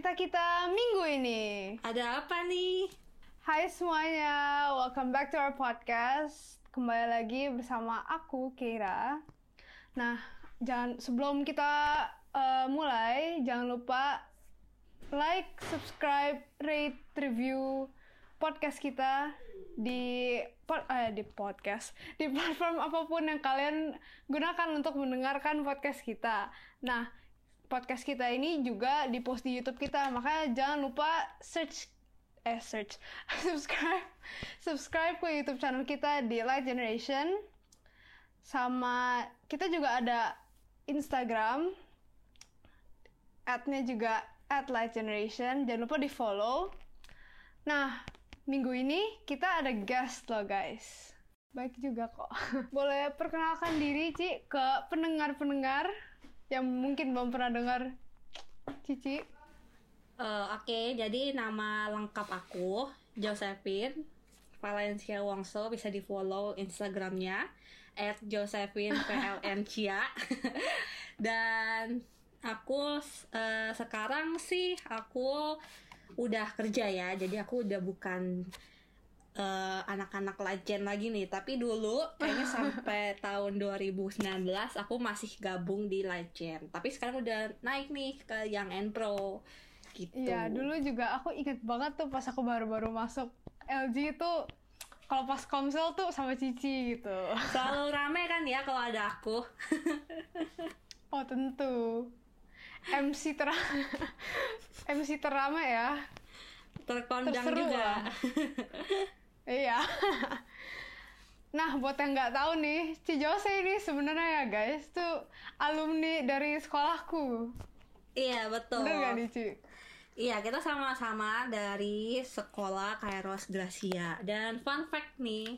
cerita kita minggu ini. Ada apa nih? Hai semuanya, welcome back to our podcast. Kembali lagi bersama aku, Keira. Nah, jangan sebelum kita uh, mulai, jangan lupa like, subscribe, rate, review podcast kita di pod, eh, di podcast di platform apa pun yang kalian gunakan untuk mendengarkan podcast kita. Nah, podcast kita ini juga di post di YouTube kita, makanya jangan lupa search eh search. Subscribe. Subscribe ke YouTube channel kita di Light Generation. Sama kita juga ada Instagram adnya juga at Light Generation. Jangan lupa di follow nah minggu ini kita ada guest loh guys. Baik juga kok. Boleh perkenalkan diri Ci ke pendengar-pendengar yang mungkin belum pernah dengar Cici. Uh, Oke, okay, jadi nama lengkap aku Josephine Valencia Wongso bisa di follow Instagramnya at Josephine PLNCia dan aku uh, sekarang sih aku udah kerja ya jadi aku udah bukan uh, anak-anak legend lagi nih. Tapi dulu kayaknya sampai tahun 2019 aku masih gabung di legend. Tapi sekarang udah naik nih ke yang and pro. Gitu. Iya dulu juga aku inget banget tuh pas aku baru-baru masuk LG itu kalau pas komsel tuh sama Cici gitu. Selalu rame kan ya kalau ada aku? Oh tentu. MC ter MC terama ya. Terkondang Terseru juga iya. Nah buat yang nggak tahu nih Ci Jose ini sebenarnya ya guys tuh alumni dari sekolahku. Iya betul. Bener gak nih Ci? Iya, kita sama-sama dari sekolah Kairos Gracia. Dan fun fact nih,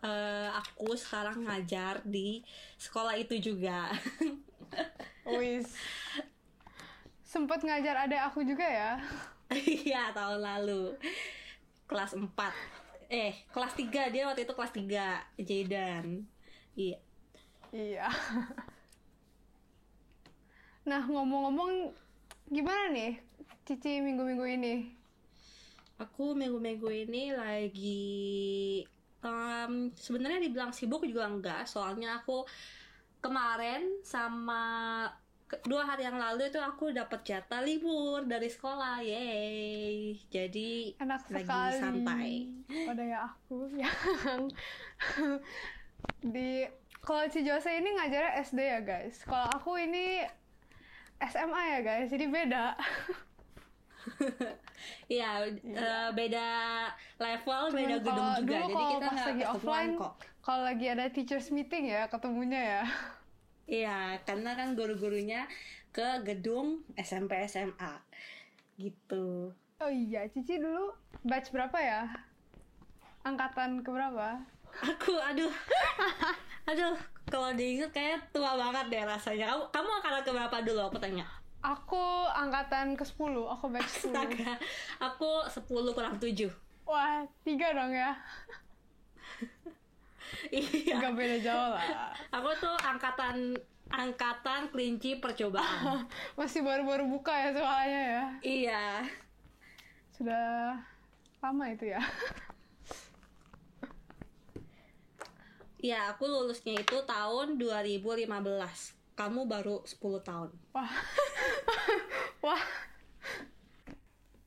uh, aku sekarang ngajar di sekolah itu juga. Wis. Sempet ngajar adik aku juga ya? Iya tahun lalu. Kelas 4 eh kelas 3 dia waktu itu kelas 3 Jaydan. Iya. Iya. Nah ngomong-ngomong gimana nih Cici minggu-minggu ini? Aku minggu-minggu ini lagi um, sebenarnya dibilang sibuk juga enggak. Soalnya aku kemarin sama dua hari yang lalu itu aku dapat jatah libur dari sekolah, yeay. Jadi enak lagi santai. Pada ya aku yang di kalau Jose ini ngajarnya SD ya guys. Kalau aku ini SMA ya guys, jadi beda. Iya, uh, beda level, Cuman beda gedung juga. Dulu jadi kita pas lagi offline, kok. Kalau lagi ada teachers meeting ya, ketemunya ya. Iya, karena kan guru-gurunya ke gedung SMP SMA gitu. Oh iya, Cici dulu batch berapa ya? Angkatan ke berapa? Aku, aduh, aduh, kalau diinget kayak tua banget deh rasanya. Kamu, kamu angkatan ke berapa dulu? Aku tanya. Aku angkatan ke 10, aku batch 10. Astaga, aku 10 kurang 7. Wah, tiga dong ya. Iya. Gak beda jauh lah. Aku tuh angkatan angkatan kelinci percobaan. Masih baru-baru buka ya soalnya ya. Iya. Sudah lama itu ya. Iya, aku lulusnya itu tahun 2015. Kamu baru 10 tahun. Wah. Wah.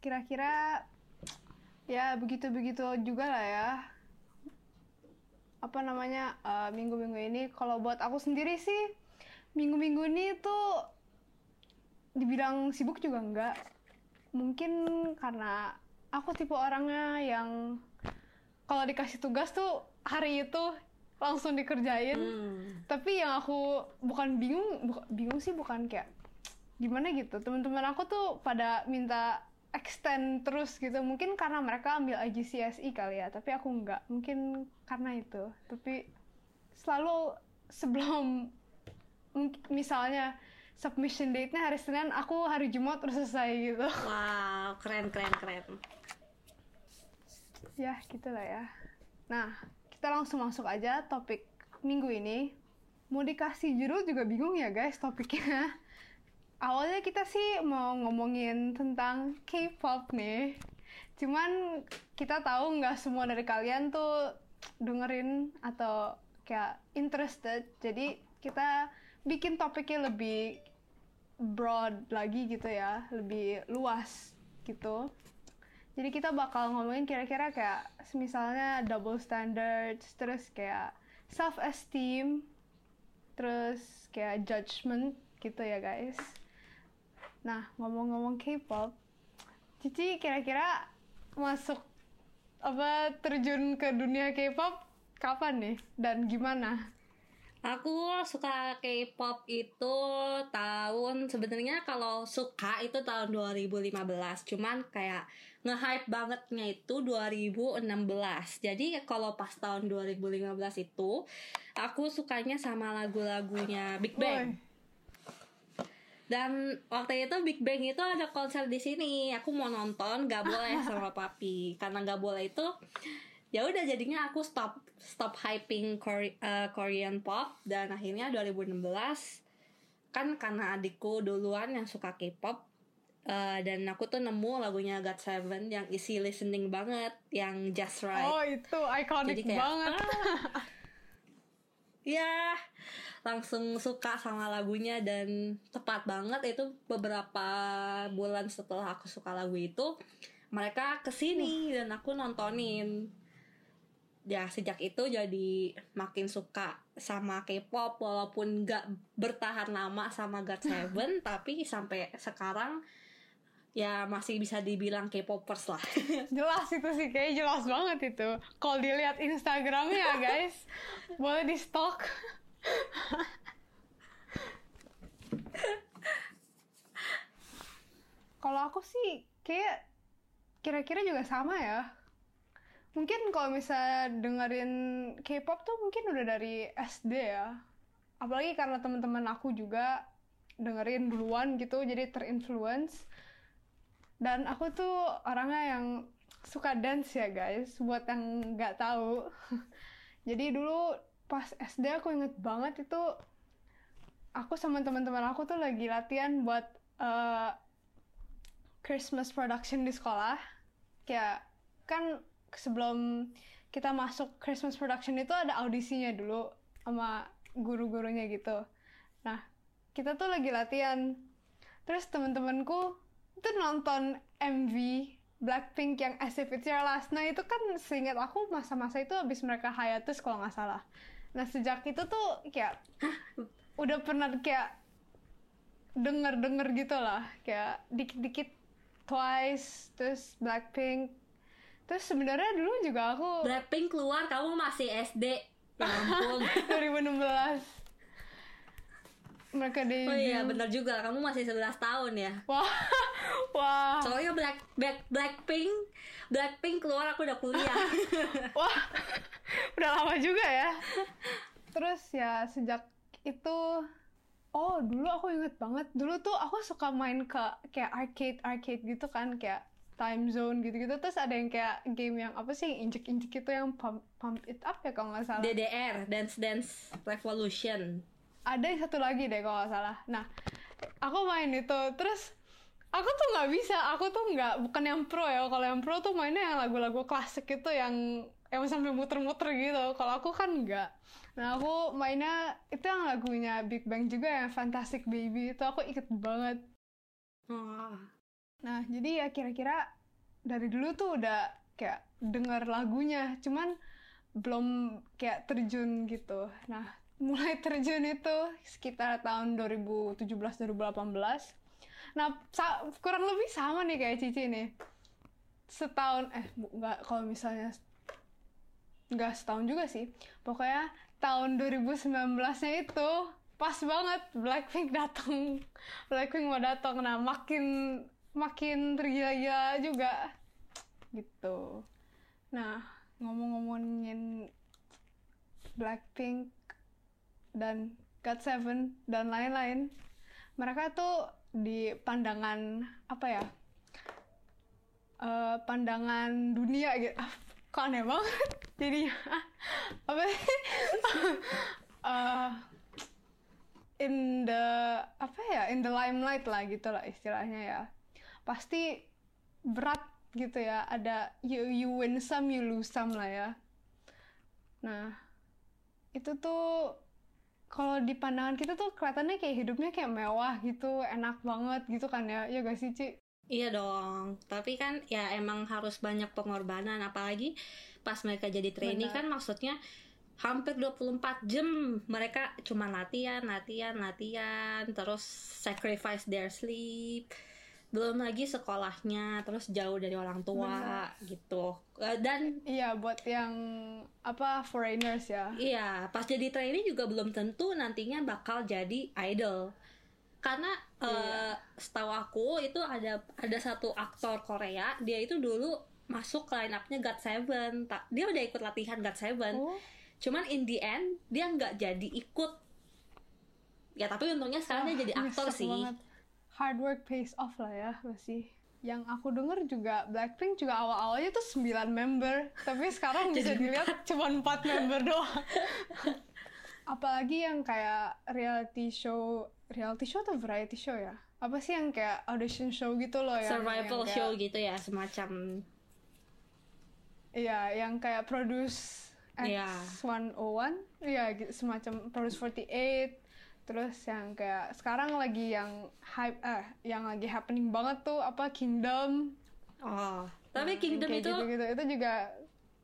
Kira-kira ya begitu-begitu juga lah ya apa namanya eh, minggu-minggu uh, ini. Kalau buat aku sendiri sih minggu-minggu ini tuh dibilang sibuk juga enggak. Mungkin karena aku tipe orangnya yang kalau dikasih tugas tuh hari itu langsung dikerjain. Hmm. tapi yang aku bukan bingung bingung sih bukan kayak gimana gitu. Teman-teman aku tuh pada minta extend terus gitu. Mungkin karena mereka ambil IGCSE kali ya tapi aku nggak. Mungkin karena itu. Tapi selalu sebelum misalnya submission date-nya hari Senin aku hari Jumat terus selesai gitu. Wow keren keren keren. Ya gitulah ya. Nah kita langsung masuk aja topik minggu ini. Mau dikasih judul juga bingung ya guys topiknya awalnya kita sih mau ngomongin tentang K-pop nih. Cuman kita tahu nggak semua dari kalian tuh dengerin atau kayak interested. Jadi kita bikin topiknya lebih broad lagi gitu ya, lebih luas gitu. Jadi kita bakal ngomongin kira-kira kayak misalnya double standards, terus kayak self esteem, terus kayak judgment gitu ya guys. Nah, ngomong-ngomong K-pop, Cici kira-kira masuk apa terjun ke dunia K-pop kapan nih dan gimana? Aku suka K-pop itu tahun sebenarnya kalau suka itu tahun 2015, cuman kayak nge-hype bangetnya itu 2016. Jadi kalau pas tahun 2015 itu aku sukanya sama lagu-lagunya Big Bang. Woi, Dan waktu itu Big Bang itu ada konser di sini. Aku mau nonton, gak boleh sama papi. Karena gak boleh itu, ya udah jadinya aku stop stop hyping Kore- eh, Korean pop dan akhirnya 2016 kan karena adikku duluan yang suka K-pop eh, dan aku tuh nemu lagunya God7 yang easy listening banget, yang Just Right. Oh itu kayak, banget. "Ah." Ya langsung suka sama lagunya dan tepat banget itu beberapa bulan setelah aku suka lagu itu mereka ke sini dan aku nontonin. Ya sejak itu jadi makin suka sama K-pop walaupun nggak bertahan lama sama God7 tapi sampai sekarang ya masih bisa dibilang K-popers lah jelas itu sih kayak jelas banget itu. Kalau dilihat Instagramnya guys, boleh di stok. Kalau aku sih kayak kira-kira juga sama ya. Mungkin kalau misalnya dengerin K-pop tuh mungkin udah dari SD ya. Apalagi karena teman-teman aku juga dengerin duluan gitu, jadi terinfluence. Dan aku tuh orangnya yang suka dance ya guys, buat yang nggak tahu. Jadi dulu pas SD aku inget banget itu aku sama teman-teman aku tuh lagi latihan buat eh, Christmas production di sekolah. Kayak kan sebelum kita masuk Christmas production itu ada audisinya dulu sama guru-gurunya gitu. Nah, kita tuh lagi latihan. Terus teman-temanku itu nonton MV Blackpink yang As If It's Your Last Night itu kan seingat aku masa-masa itu habis mereka hiatus kalau nggak salah. Nah sejak itu tuh kayak udah pernah kayak denger-denger gitu lah. Kayak dikit-dikit Twice terus Blackpink. Terus sebenarnya dulu juga aku Blackpink keluar kamu masih SD ya ampun. 2016 mereka debut Oh iya benar juga kamu masih 11 tahun ya. wah wah Soalnya Black Black Blackpink Blackpink keluar aku udah kuliah. Wah, udah lama juga ya. Terus ya sejak itu, oh dulu aku inget banget. Dulu tuh aku suka main ke kayak arcade arcade gitu kan, kayak time zone gitu-gitu. Terus ada yang kayak game yang apa sih, injek-injek itu yang pump, pump it up ya kalau nggak salah. DDR Dance Dance Revolution. Ada yang satu lagi deh kalau nggak salah. Nah, aku main itu, terus aku tuh nggak bisa, aku tuh nggak bukan yang pro ya. Kalau yang pro tuh mainnya yang lagu-lagu klasik itu yang yang sampai muter-muter gitu. Kalau aku kan nggak. Nah, aku mainnya itu yang lagunya Big Bang juga yang Fantastic Baby itu aku ikut banget. Nah, jadi ya kira-kira dari dulu tuh udah kayak denger lagunya, cuman belum kayak terjun gitu. Nah, mulai terjun itu sekitar tahun 2017-2018. Nah, kurang lebih sama nih kayak Cici nih. Setahun, eh nggak kalau misalnya nggak setahun juga sih. Pokoknya tahun 2019-nya itu pas banget Blackpink datang. Blackpink mau datang. Nah, makin makin tergila-gila juga gitu. Nah, ngomong-ngomongin Blackpink dan GOT7 dan lain-lain, mereka tuh di pandangan apa ya? Eh, pandangan dunia gitu. Ah, kok aneh banget jadinya. apa sih? Eh, in the apa ya in the limelight lah gitu lah istilahnya ya pasti berat gitu ya ada you you win some you lose some lah ya nah itu tuh kalau di pandangan kita tuh kelihatannya kayak hidupnya kayak mewah gitu enak banget gitu kan ya ya gak sih Ci? Iya dong, tapi kan ya emang harus banyak pengorbanan apalagi pas mereka jadi trainee Benar. kan maksudnya hampir 24 jam mereka cuma latihan, latihan, latihan, terus sacrifice their sleep. Belum lagi sekolahnya, terus jauh dari orang tua gitu. Eh, Dan iya buat yang apa foreigners ya Iya, pas jadi trainee juga belum tentu nantinya bakal jadi idol. Karena Iya. eh, setahu aku itu ada ada satu aktor Korea, dia itu dulu masuk line up-nya God Seven. Dia udah ikut latihan God Seven. oh Cuman in the end dia nggak jadi ikut. Ya tapi untungnya sekarang dia jadi Wah, aktor sih. banget. Hard work pays off lah ya masih. Yang aku denger juga Blackpink juga awal-awalnya tuh 9 member, tapi sekarang bisa dilihat cuma 4 member doang. Apalagi yang kayak reality show, reality show atau variety show ya? Apa sih yang kayak audition show gitu loh yang Survival yang kayak- show gitu ya, semacam Iya, yang kayak produce Iya. X101, iya gitu, semacam produce 48. Terus yang kayak sekarang lagi yang hype eh yang lagi happening banget tuh apa Kingdom. oh. Tapi Yang Kingdom kayak itu gitu-gitu itu juga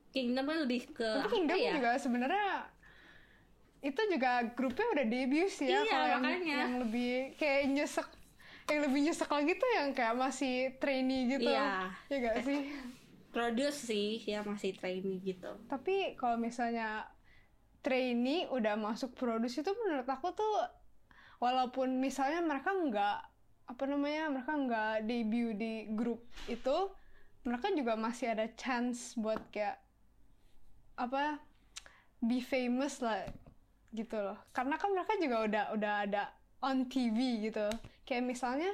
Kingdom kan lebih ke tapi Kingdom ya? juga sebenarnya itu juga grupnya udah debut sih ya Iya, kalau yang, yang lebih kayak nyesek yang lebih nyesek lagi tuh yang kayak masih trainee gitu. Iya. Ya gak sih? produce sih ya masih trainee gitu. Tapi kalau misalnya trainee udah masuk produce itu menurut aku tuh walaupun misalnya mereka nggak apa namanya mereka nggak debut di grup itu mereka juga masih ada chance buat kayak apa be famous lah gitu loh. Karena kan mereka juga udah udah ada on TV gitu. Kayak misalnya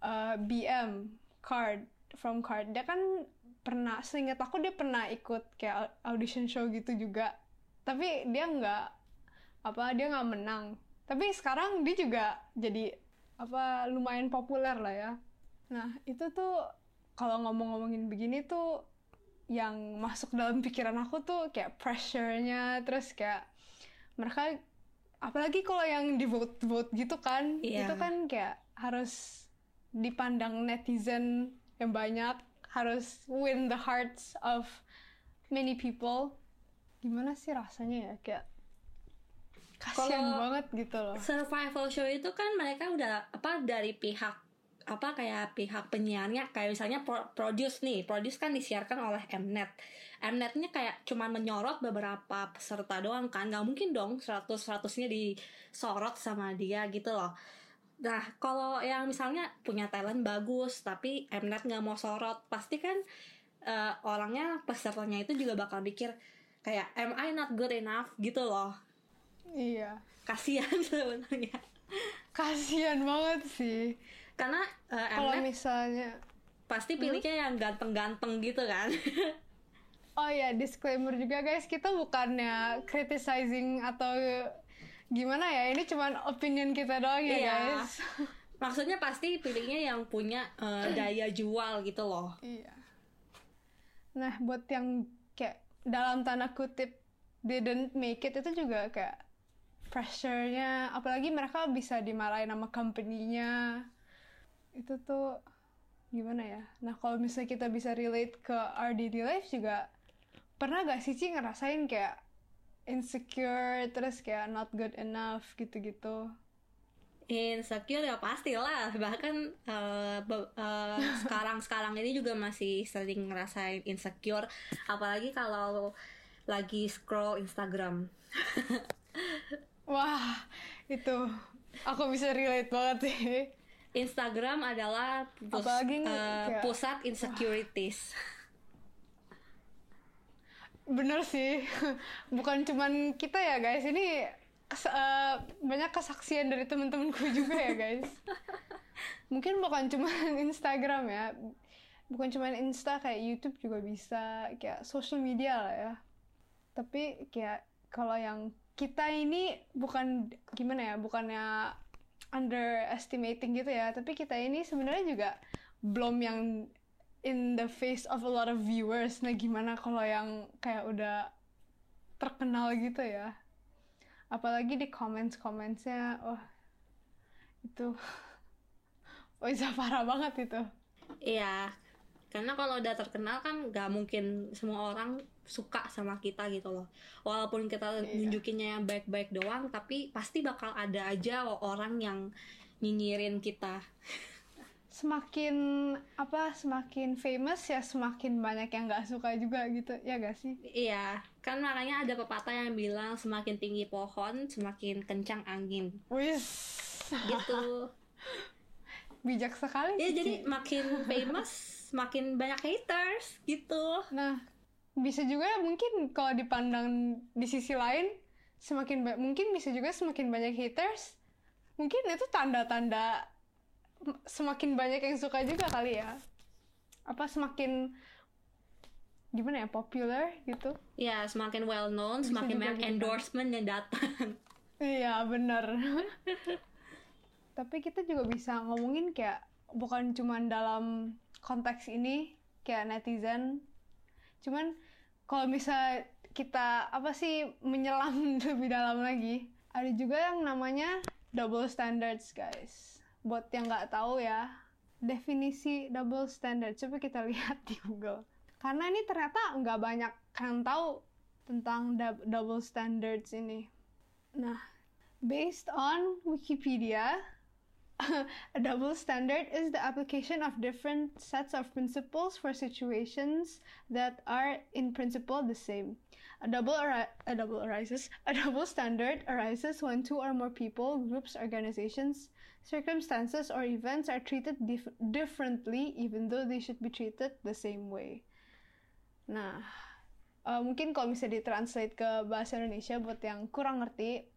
uh, BM card from card dia kan pernah seingat aku dia pernah ikut kayak audition show gitu juga tapi dia nggak apa dia nggak menang. Tapi sekarang dia juga jadi apa lumayan populer lah ya. Nah itu tuh kalau ngomong-ngomongin begini tuh yang masuk dalam pikiran aku tuh kayak pressure-nya terus kayak mereka apalagi kalau yang di vote vote gitu kan Iya. itu kan kayak harus dipandang netizen yang banyak harus win the hearts of many people gimana sih rasanya ya? Kayak kasihan Kalau- banget gitu loh. Survival show itu kan mereka udah apa dari pihak apa kayak pihak penyiarnya. Kayak misalnya pro- produce nih, produce kan disiarkan oleh Mnet. Mnetnya kayak cuman menyorot beberapa peserta doang kan, nggak mungkin dong 100 100-nya disorot sama dia gitu loh. Nah, kalau yang misalnya punya talent bagus tapi Mnet nggak mau sorot, pasti kan eh, orangnya pesertanya itu juga bakal mikir kayak am I not good enough gitu loh. iya Kasihan sebenarnya. kasihan banget sih Karena eh, kalau misalnya pasti pilihnya yang ganteng-ganteng gitu kan. Oh ya, disclaimer juga guys, kita bukannya criticizing atau gimana ya, ini cuman opinion kita doang ya Iya. guys. Maksudnya pasti pilihnya yang punya eh, daya jual gitu loh. iya. Nah, buat yang kayak dalam tanda kutip didn't make it itu juga kayak pressure-nya, apalagi mereka bisa dimarahin sama company-nya. Itu tuh gimana ya? Nah, kalau misalnya kita bisa relate ke RDD life juga pernah gak sih Ci ngerasain kayak insecure terus kayak not good enough gitu-gitu? Insecure ya pastilah. Bahkan eh, be- eh, sekarang-sekarang ini juga masih sering ngerasain insecure. Apalagi kalau lagi scroll Instagram. Wah, itu aku bisa relate banget sih. Instagram adalah pus- Apalagi eh, kayak- pusat insecurities. Bener sih, bukan cuman kita ya guys, ini eh, banyak kesaksian dari temen-temenku juga ya guys. Mungkin bukan cuma Instagram ya, bukan cuma Insta kayak YouTube juga bisa, kayak social media lah ya. Tapi kayak kalau yang kita ini bukan gimana ya bukannya underestimating gitu ya. Tapi kita ini sebenarnya juga belum yang in the face of a lot of viewers. Nah gimana kalau yang kayak udah terkenal gitu ya apalagi di comments commentsnya wah itu oh bisa parah banget itu Iya, karena kalau udah terkenal kan nggak mungkin semua orang suka sama kita gitu loh. Walaupun kita Iya. nunjukinnya yang baik-baik doang, tapi pasti bakal ada aja orang yang nyinyirin kita. semakin apa semakin famous ya semakin banyak yang nggak suka juga gitu ya gak sih Iya, kan makanya ada pepatah yang bilang semakin tinggi pohon, semakin kencang angin. wis Gitu. bijak sekali ya jadi makin famous, makin banyak haters gitu. nah bisa juga mungkin kalau dipandang di sisi lain semakin mungkin bisa juga semakin banyak haters mungkin itu tanda-tanda semakin banyak yang suka juga kali ya apa semakin gimana ya popular gitu Ya, semakin well known, Bisa semakin banyak endorsement yang datang. Iya bener Tapi kita juga bisa ngomongin kayak bukan cuman dalam konteks ini kayak netizen. Cuman kalau misal kita apa sih menyelam lebih dalam lagi, ada juga yang namanya double standards guys. Buat yang nggak tahu ya, definisi double standard coba kita lihat di Google. Karena ini ternyata nggak banyak yang tahu tentang dou- double standards ini. Nah, based on Wikipedia, a double standard is the application of different sets of principles for situations that are in principle the same. A double a double arises a double standard arises when two or more people, groups, organizations, circumstances, or events are treated dif- differently even though they should be treated the same way. Nah, eh, mungkin kalau misalnya ditranslate ke bahasa Indonesia buat yang kurang ngerti,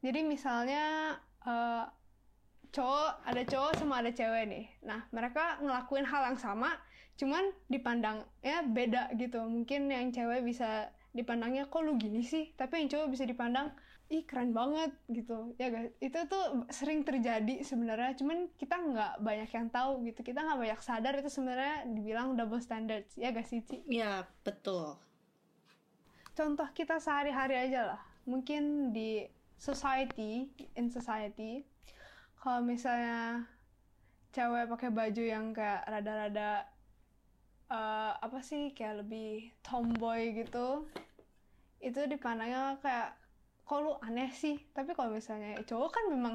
jadi misalnya eh, cowok ada cowok sama ada cewek nih. Nah, mereka ngelakuin hal yang sama, cuman dipandangnya beda gitu. Mungkin yang cewek bisa dipandangnya kok lu gini sih, tapi yang cowok bisa dipandang ih keren banget gitu. Ya guys, itu tuh sering terjadi sebenarnya, cuman kita nggak banyak yang tahu gitu. Kita nggak banyak sadar itu sebenarnya dibilang double standards. Ya gak sih, Ci? Ya, betul. contoh kita sehari-hari aja lah mungkin di society in society kalau misalnya cewek pakai baju yang kayak rada-rada eh, apa sih kayak lebih tomboy gitu itu dipandangnya kayak kok lu aneh sih tapi kalau misalnya cowok kan memang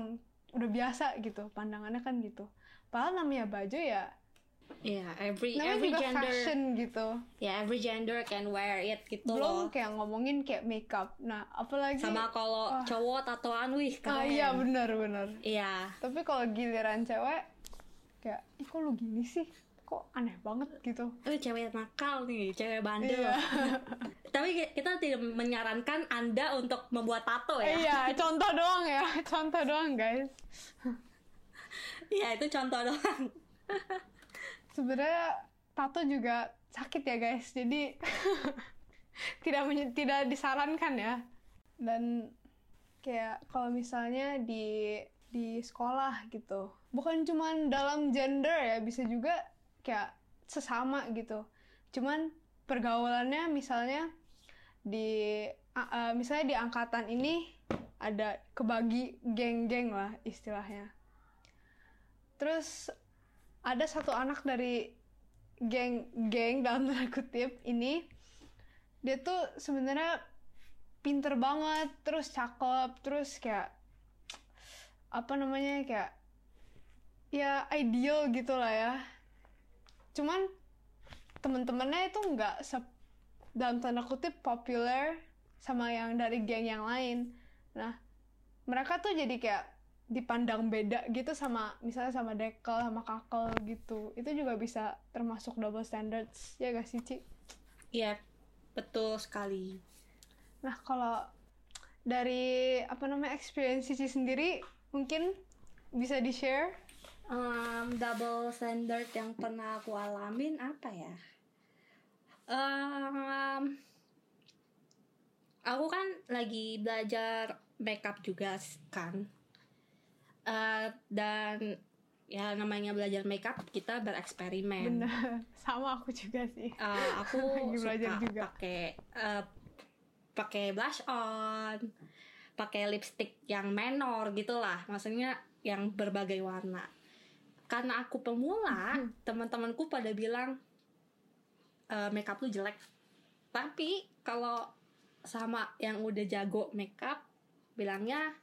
udah biasa gitu pandangannya kan gitu padahal namanya baju ya Ya, every namanya every juga gender fashion gitu ya every gender can wear it gitu belum loh. kayak ngomongin kayak makeup nah apalagi Sama kalau Wah. cowok tatoan wih Ah keren. iya benar benar. Iya. Tapi kalau giliran cewek kayak ih kok lu gini sih? Kok aneh banget gitu. Eh, cewek nakal nih, cewek bandel. Iya. Tapi ki- kita tidak menyarankan Anda untuk membuat tato ya. Iya, contoh doang ya. Contoh doang, guys. Iya, itu contoh doang. Sebenarnya tato juga sakit ya, guys. Jadi tidak tidak disarankan ya. Dan kayak kalau misalnya di di sekolah gitu. Bukan cuman dalam gender ya, bisa juga kayak sesama gitu. Cuman pergaulannya misalnya di a- misalnya di angkatan ini ada kebagi geng-geng lah istilahnya. Terus ada satu anak dari geng-geng dalam tanda kutip ini dia tuh sebenarnya pinter banget, terus cakep, terus kayak apa namanya kayak ya ideal gitu lah ya. Cuman temen-temennya itu nggak dalam tanda kutip populer sama yang dari geng yang lain. Nah, mereka tuh jadi kayak dipandang beda gitu sama misalnya sama dekel sama kakel gitu. Itu juga bisa termasuk double standards ya gak sih, Ci? Iya, betul sekali. Nah, kalau dari apa namanya experience Cici sendiri mungkin bisa di-share Um, double standard yang pernah aku alamin apa ya? Um, aku kan lagi belajar makeup juga kan? Eh, dan ya namanya belajar makeup kita bereksperimen. Bener. Sama aku juga sih. Eh, aku Lagi belajar suka juga. pakai eh, pakai blush on pakai lipstick yang menor gitulah. Maksudnya yang berbagai warna karena aku pemula teman-temanku pada bilang eh, makeup lu jelek. Tapi kalau sama yang udah jago makeup bilangnya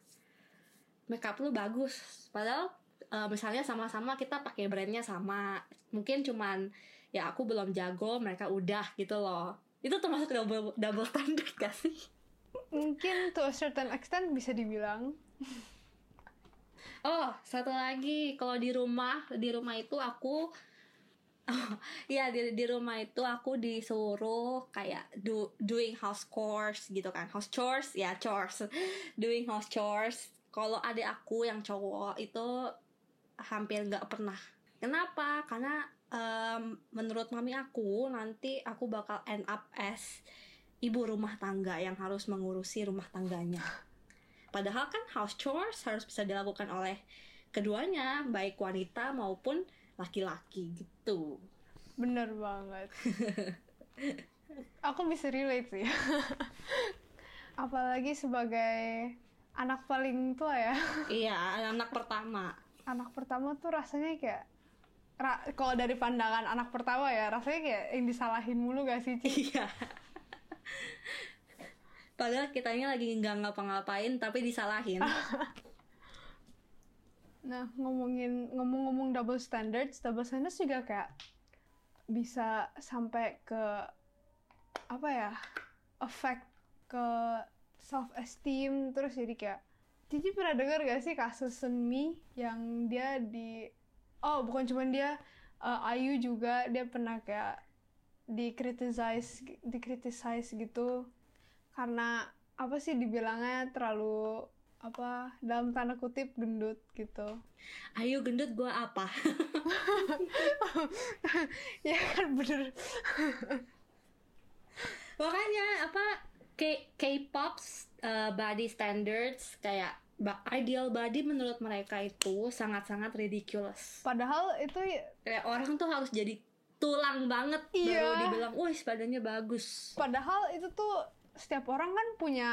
makeup lu bagus. Padahal eh, misalnya sama-sama kita pakai brandnya sama. Mungkin cuman ya aku belum jago mereka udah gitu loh. Itu termasuk double double standard gak sih? Mungkin to a certain extent bisa dibilang oh satu lagi. Kalau di rumah di rumah itu aku Iya di di rumah itu aku disuruh kayak do doing house chores gitu kan. House chores? Ya chores. Doing house chores. Kalau adik aku yang cowok itu hampir nggak pernah. Kenapa? Karena em, menurut mami aku nanti aku bakal end up as ibu rumah tangga yang harus mengurusi rumah tangganya padahal kan house chores harus bisa dilakukan oleh keduanya baik wanita maupun laki-laki gitu. Bener banget. Aku bisa relate sih. Apalagi sebagai anak paling tua ya. Iya anak pertama. Anak pertama tuh rasanya kayak ra- kalau dari pandangan anak pertama ya rasanya kayak yang disalahin mulu gak sih Ci? iya padahal kitanya lagi nggak ngapa-ngapain tapi disalahin Nah, ngomongin ngomong-ngomong double standards, double standards juga kayak bisa sampai ke apa ya? effect ke self esteem terus jadi kayak Cici pernah dengar gak sih kasus Sunmi yang dia di oh bukan cuma dia eh, Ayu juga dia pernah kayak dikritisize dikritisize gitu karena apa sih dibilangnya terlalu apa dalam tanda kutip gendut gitu. Ayo gendut gua apa? Ya kan bener. Makanya apa K K-pop uh, body standards kayak ideal body menurut mereka itu sangat-sangat ridiculous. Padahal itu ya- kayak orang tuh harus jadi tulang banget Iya. baru dibilang wih badannya bagus. Padahal itu tuh setiap orang kan punya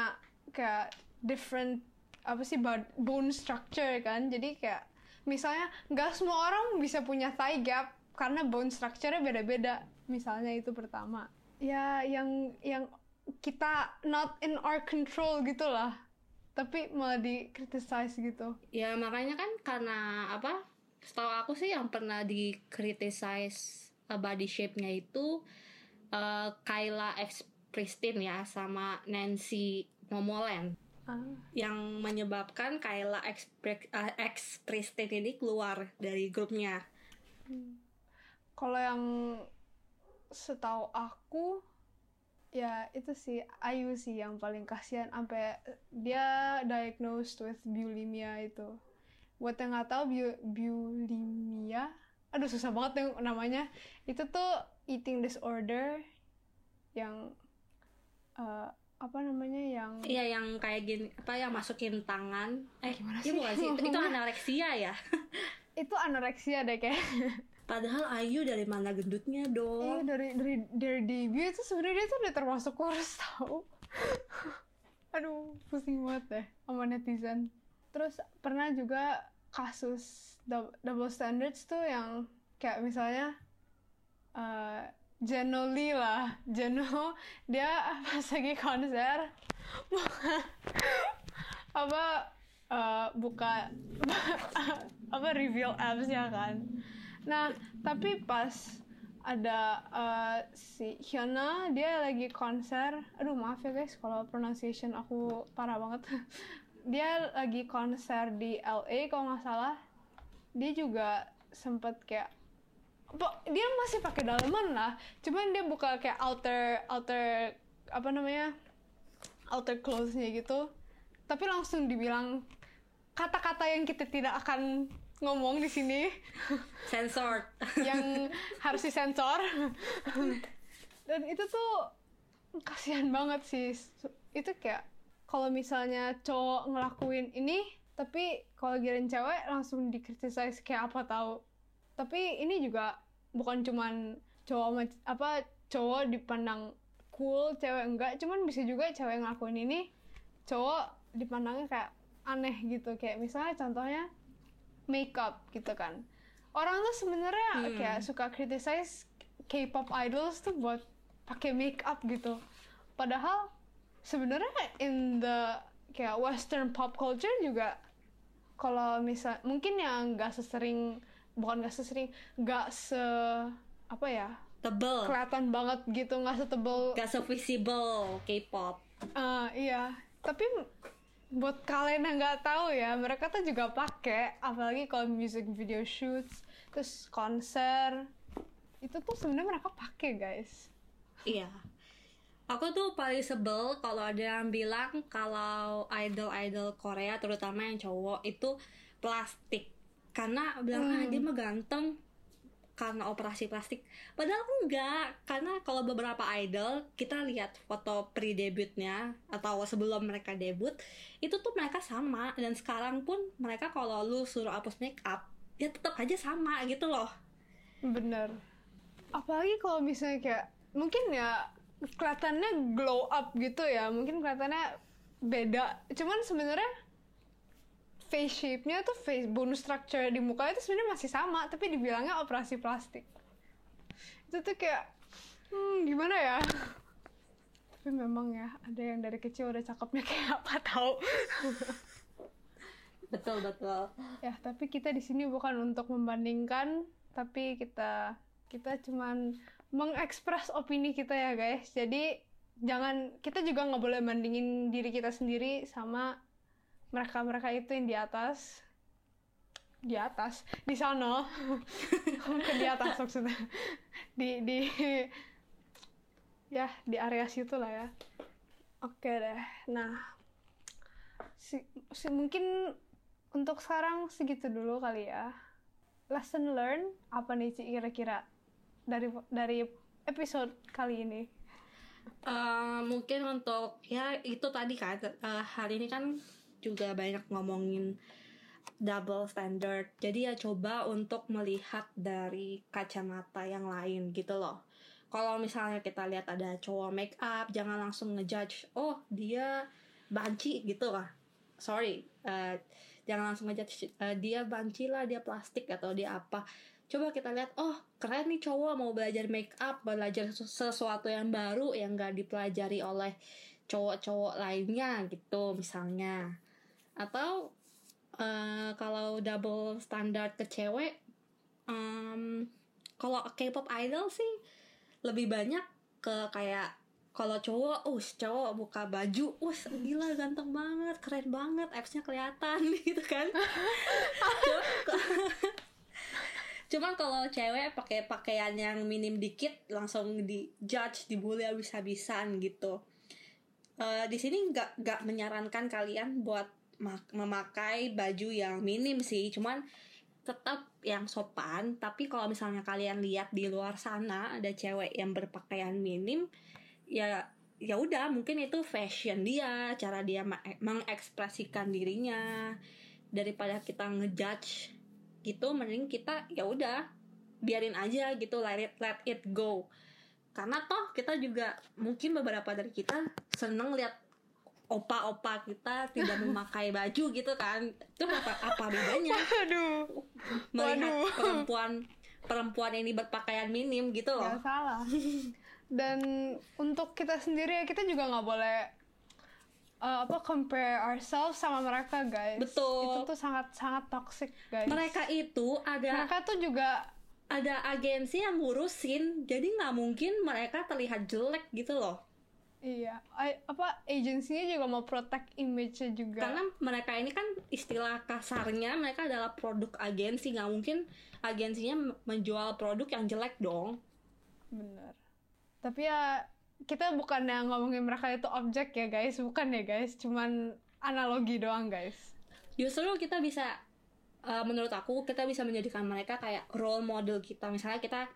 kayak different apa sih bone structure kan. Jadi kayak misalnya nggak semua orang bisa punya thigh gap karena bone structure-nya beda-beda. Misalnya itu pertama. Ya yang yang kita not in our control gitu lah. Tapi malah di criticize gitu. Ya makanya kan karena apa setahu aku sih yang pernah dikritisize uh, body shape-nya itu uh, Kyla X Pristin ya sama Nancy Momoland Ah. yang menyebabkan Kyla X, Pri- uh, X Pristin ini keluar dari grupnya Kalau yang setahu aku ya itu sih Ayu sih yang paling kasihan sampai dia diagnosed with bulimia itu. Buat yang nggak tahu bu- bulimia, aduh susah banget yang namanya. Itu tuh eating disorder yang eh, apa namanya yang Iya yang kayak gini apa yang masukin tangan eh Gimana iya sih bukan sih itu, itu anoreksia ya itu anoreksia deh kayak. padahal Ayu dari mana gendutnya Iya dong dari dari dari debut itu sebenarnya dia tuh udah termasuk kurus tau. Aduh pusing banget deh sama netizen. Terus pernah juga kasus dou- double standards tuh yang kayak misalnya eh Jeno Lee lah, Jeno dia pas lagi konser apa eh, buka apa reveal abs-nya kan. Nah, tapi pas ada eh, si Hyuna dia lagi konser. Aduh, maaf ya guys kalau pronunciation aku parah banget. dia lagi konser di LA kalau nggak salah. Dia juga sempet kayak dia masih pakai daleman lah. Cuman dia buka kayak outer outer apa namanya? outer clothes-nya gitu. Tapi langsung dibilang kata-kata yang kita tidak akan ngomong di sini sensor yang harus disensor dan itu tuh kasihan banget sih itu kayak kalau misalnya cowok ngelakuin ini tapi kalau giliran cewek langsung dikritisize kayak apa tahu tapi ini juga bukan cuman cowok apa cowok dipandang cool cewek enggak. Cuman bisa juga cewek ngelakuin ini cowok dipandangnya kayak aneh gitu. Kayak misalnya contohnya makeup gitu kan. Orang tuh sebenarnya Hmm. kayak suka criticize K-pop idols tuh buat pakai makeup gitu. Padahal sebenarnya in the kayak western pop culture juga kalau misal mungkin yang nggak sesering bukan nggak sesering nggak se apa ya tebel. kelihatan banget gitu nggak setebel. Gak se-visible K-pop. Ah, iya. Tapi buat kalian yang nggak tahu ya mereka tuh juga pakai apalagi kalau music video shoots terus konser itu tuh sebenarnya mereka pakai guys. Iya. Aku tuh paling sebel kalau ada yang bilang kalau idol-idol Korea terutama yang cowok itu plastik. Karena bilang ah Hmm. dia mah ganteng karena operasi plastik. Padahal enggak, karena kalau beberapa idol kita lihat foto pre-debutnya atau sebelum mereka debut, itu tuh mereka sama dan sekarang pun mereka kalau lu suruh hapus make up, ya tetap aja sama gitu loh. bener apalagi kalau misalnya kayak mungkin ya kelihatannya glow up gitu ya mungkin kelihatannya beda cuman sebenarnya face shape-nya tuh face bonus structure di muka itu sebenarnya masih sama tapi dibilangnya operasi plastik. Itu tuh kayak hmm gimana ya? Tapi memang ya ada yang dari kecil udah cakepnya kayak apa tahu Betul betul. ya tapi kita di sini bukan untuk membandingkan tapi kita kita cuman mengekspres opini kita ya guys. Jadi jangan kita juga nggak boleh bandingin diri kita sendiri sama mereka mereka itu yang di atas. Di atas. Di sana ke di atas maksudnya. Di di ya di area situ lah ya. Oke deh. Nah si, si- mungkin untuk sekarang segitu dulu kali ya. Lesson learn apa nih Ci kira-kira? Dari dari episode kali ini. Eh, mungkin untuk ya itu tadi kan eh, hari ini kan juga banyak ngomongin double standard. Jadi ya coba untuk melihat dari kacamata yang lain gitu loh. Kalau misalnya kita lihat ada cowok make up jangan langsung ngejudge oh dia banci gitu lah. Sorry eh, jangan langsung ngejudge eh, dia banci lah dia plastik atau dia apa. Coba kita lihat oh keren nih cowok mau belajar make up belajar sesu- sesuatu yang baru yang gak dipelajari oleh cowok-cowok lainnya gitu misalnya atau eh, kalau double standard ke cewek em, kalau K-pop idol sih lebih banyak ke kayak kalau cowok, uh cowok buka baju, wah gila ganteng banget, keren banget, absnya kelihatan gitu kan. Cuman kalau cewek pakai pakaian yang minim dikit langsung di judge, dibully habis-habisan gitu. Eh, di sini nggak nggak menyarankan kalian buat memakai baju yang minim sih, cuman tetap yang sopan. Tapi kalau misalnya kalian lihat di luar sana ada cewek yang berpakaian minim, ya ya udah mungkin itu fashion dia, cara dia ma- mengekspresikan dirinya. Daripada kita ngejudge gitu mending kita ya udah biarin aja gitu let it, let it go. Karena toh kita juga mungkin beberapa dari kita seneng lihat opa-opa kita tidak memakai baju gitu kan. Itu apa apa bedanya? Aduh melihat Waduh. perempuan perempuan ini berpakaian minim gitu loh. Nggak salah. Dan untuk kita sendiri ya kita juga nggak boleh uh, apa compare ourselves sama mereka guys. Betul. itu tuh sangat sangat toxic guys. Mereka itu ada mereka tuh juga ada agensi yang ngurusin jadi nggak mungkin mereka terlihat jelek gitu loh iya. I- apa agensinya juga mau protect image-nya juga. Karena mereka ini kan istilah kasarnya mereka adalah produk agensi. Nggak mungkin agensinya menjual produk yang jelek dong. Bener. Tapi ya kita bukan yang ngomongin mereka itu objek ya guys. Bukan ya guys. Cuman analogi doang guys. Justru kita bisa uh, menurut aku kita bisa menjadikan mereka kayak role model kita. Misalnya kita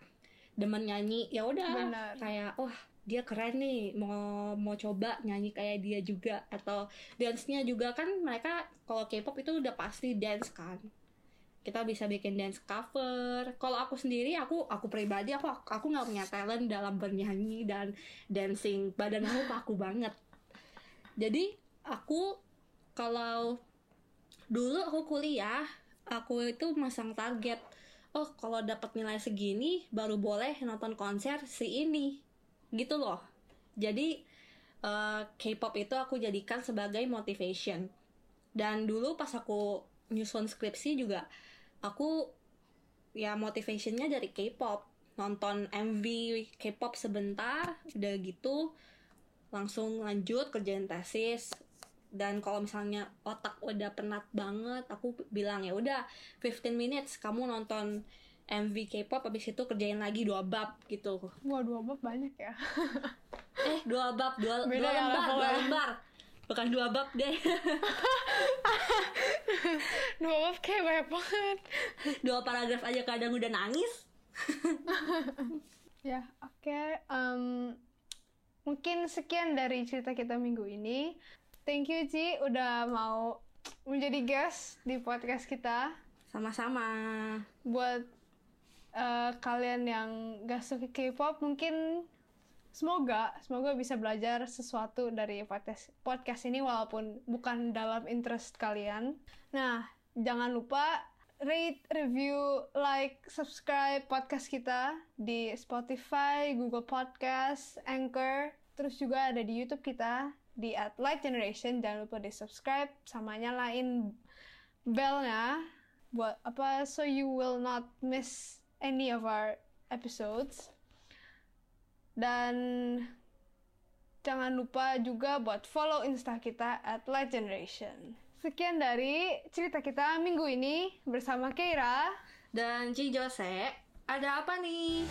demen nyanyi ya udah. Kayak wah dia keren nih mau mau coba nyanyi kayak dia juga. Atau dance-nya juga kan mereka kalau K-pop itu udah pasti dance kan. Kita bisa bikin dance cover. Kalau aku sendiri aku aku pribadi aku aku nggak punya talent dalam bernyanyi dan dancing. Badan aku kaku banget. Jadi aku kalau dulu aku kuliah aku itu masang target. Oh kalau dapat nilai segini baru boleh nonton konser si ini gitu loh. Jadi uh, K-pop itu aku jadikan sebagai motivation. Dan dulu pas aku nyusun skripsi juga aku ya motivationnya dari K-pop. Nonton MV K-pop sebentar udah gitu langsung lanjut kerjain tesis. Dan kalau misalnya otak udah penat banget aku bilang ya udah 15 minutes kamu nonton MV K-pop habis itu kerjain lagi dua bab gitu. Wah dua bab banyak ya. eh dua bab dua, Beda dua ya lembar dua lembar bukan dua bab deh dua bab kayak banyak banget. dua paragraf aja kadang udah nangis Ya oke. Em, mungkin sekian dari cerita kita minggu ini. Thank you Ci udah mau menjadi guest di podcast kita. sama-sama buat eh, kalian yang gak suka K-pop mungkin semoga semoga bisa belajar sesuatu dari podcast podcast ini walaupun bukan dalam interest kalian. Nah, jangan lupa rate, review, like, subscribe podcast kita di Spotify, Google Podcast, Anchor, terus juga ada di YouTube kita di at Light Generation. Jangan lupa di subscribe sama nyalain bellnya buat apa so you will not miss any of our episodes. Dan jangan lupa juga buat follow insta kita at Light Generation. Sekian dari cerita kita minggu ini bersama Keira dan Ci Jose. Ada apa nih